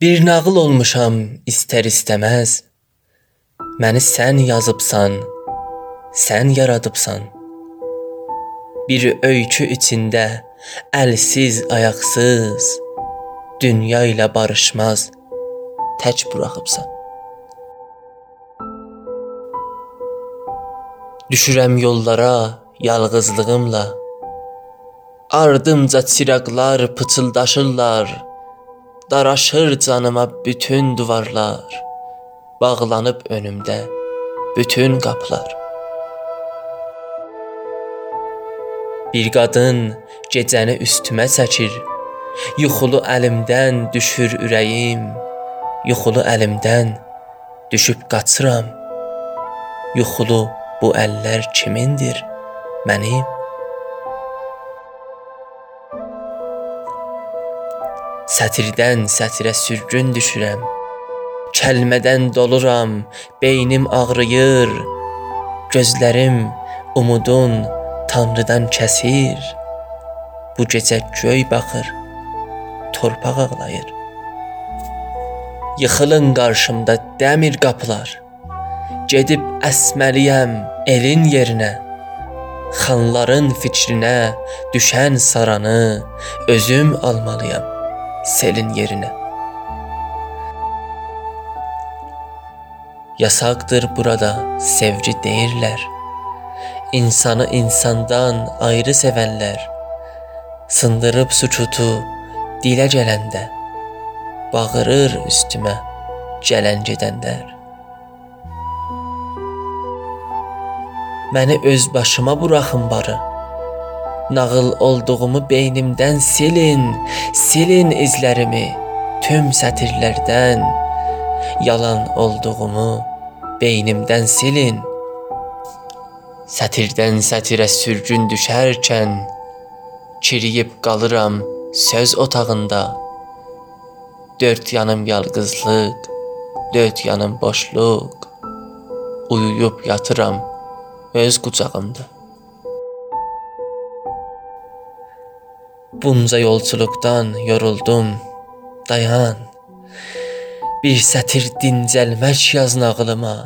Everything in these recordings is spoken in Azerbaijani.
Bir nağıl olmuşam istər-istəməz. Məni sən yazıbsan, sən yaradıbsan. Bir öykü içində əlsiz, ayaqsız, dünya ilə barışmaz tək buraxıbsan. Düşürəm yollara yalğızlığımla. Ardımca çıraqlar pıçıldaşırlar. Daraşır canıma bütün duvarlar. Bağlanıb önümdə bütün qapılar. Bir qadın gecəni üstümə çəkir. Yuxulu əlimdən düşür ürəyim. Yuxulu əlimdən düşüb qaçıram. Yuxulu bu əllər kimindir? Mənim. Sətirdən sətirə sürgün düşürəm. Kəlmədən doluram, beynim ağrıyır. Gözlərim umudun Tanrıdan kəsir. Bu gecə göy baxır, torpaq ağlayır. Yıxılın qarşımda dəmir qapılar. Gedib əsməliyəm elin yerinə. Xanların fikrinə düşən saranı özüm almalıyam selin yerinə. Yasaqdır burada sevgi deyirlər. İnsanı insandan ayrı sevənlər sındırıb sukutu dilə gələndə bağırır üstümə gələn gedənlər. Məni öz başıma buraxın barı. Nağıl olduğumu beynimdən silin, silin izlərimi tüm sətirlərdən. Yalan olduğumu beynimdən silin. Sətirdən sətirə sürgün düşərkən kiriyib qalıram söz otağında. Dörd yanım yalqızlıq, dörd yanım boşluq. Uyuyub yatıram öz qucağımda. Bunca yolçuluqdan yoruldum. Dayan. Bir sətir dincəlmək yaz nağılıma.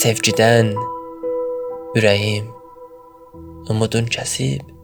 Sevgidən ürəyim umudun kəsib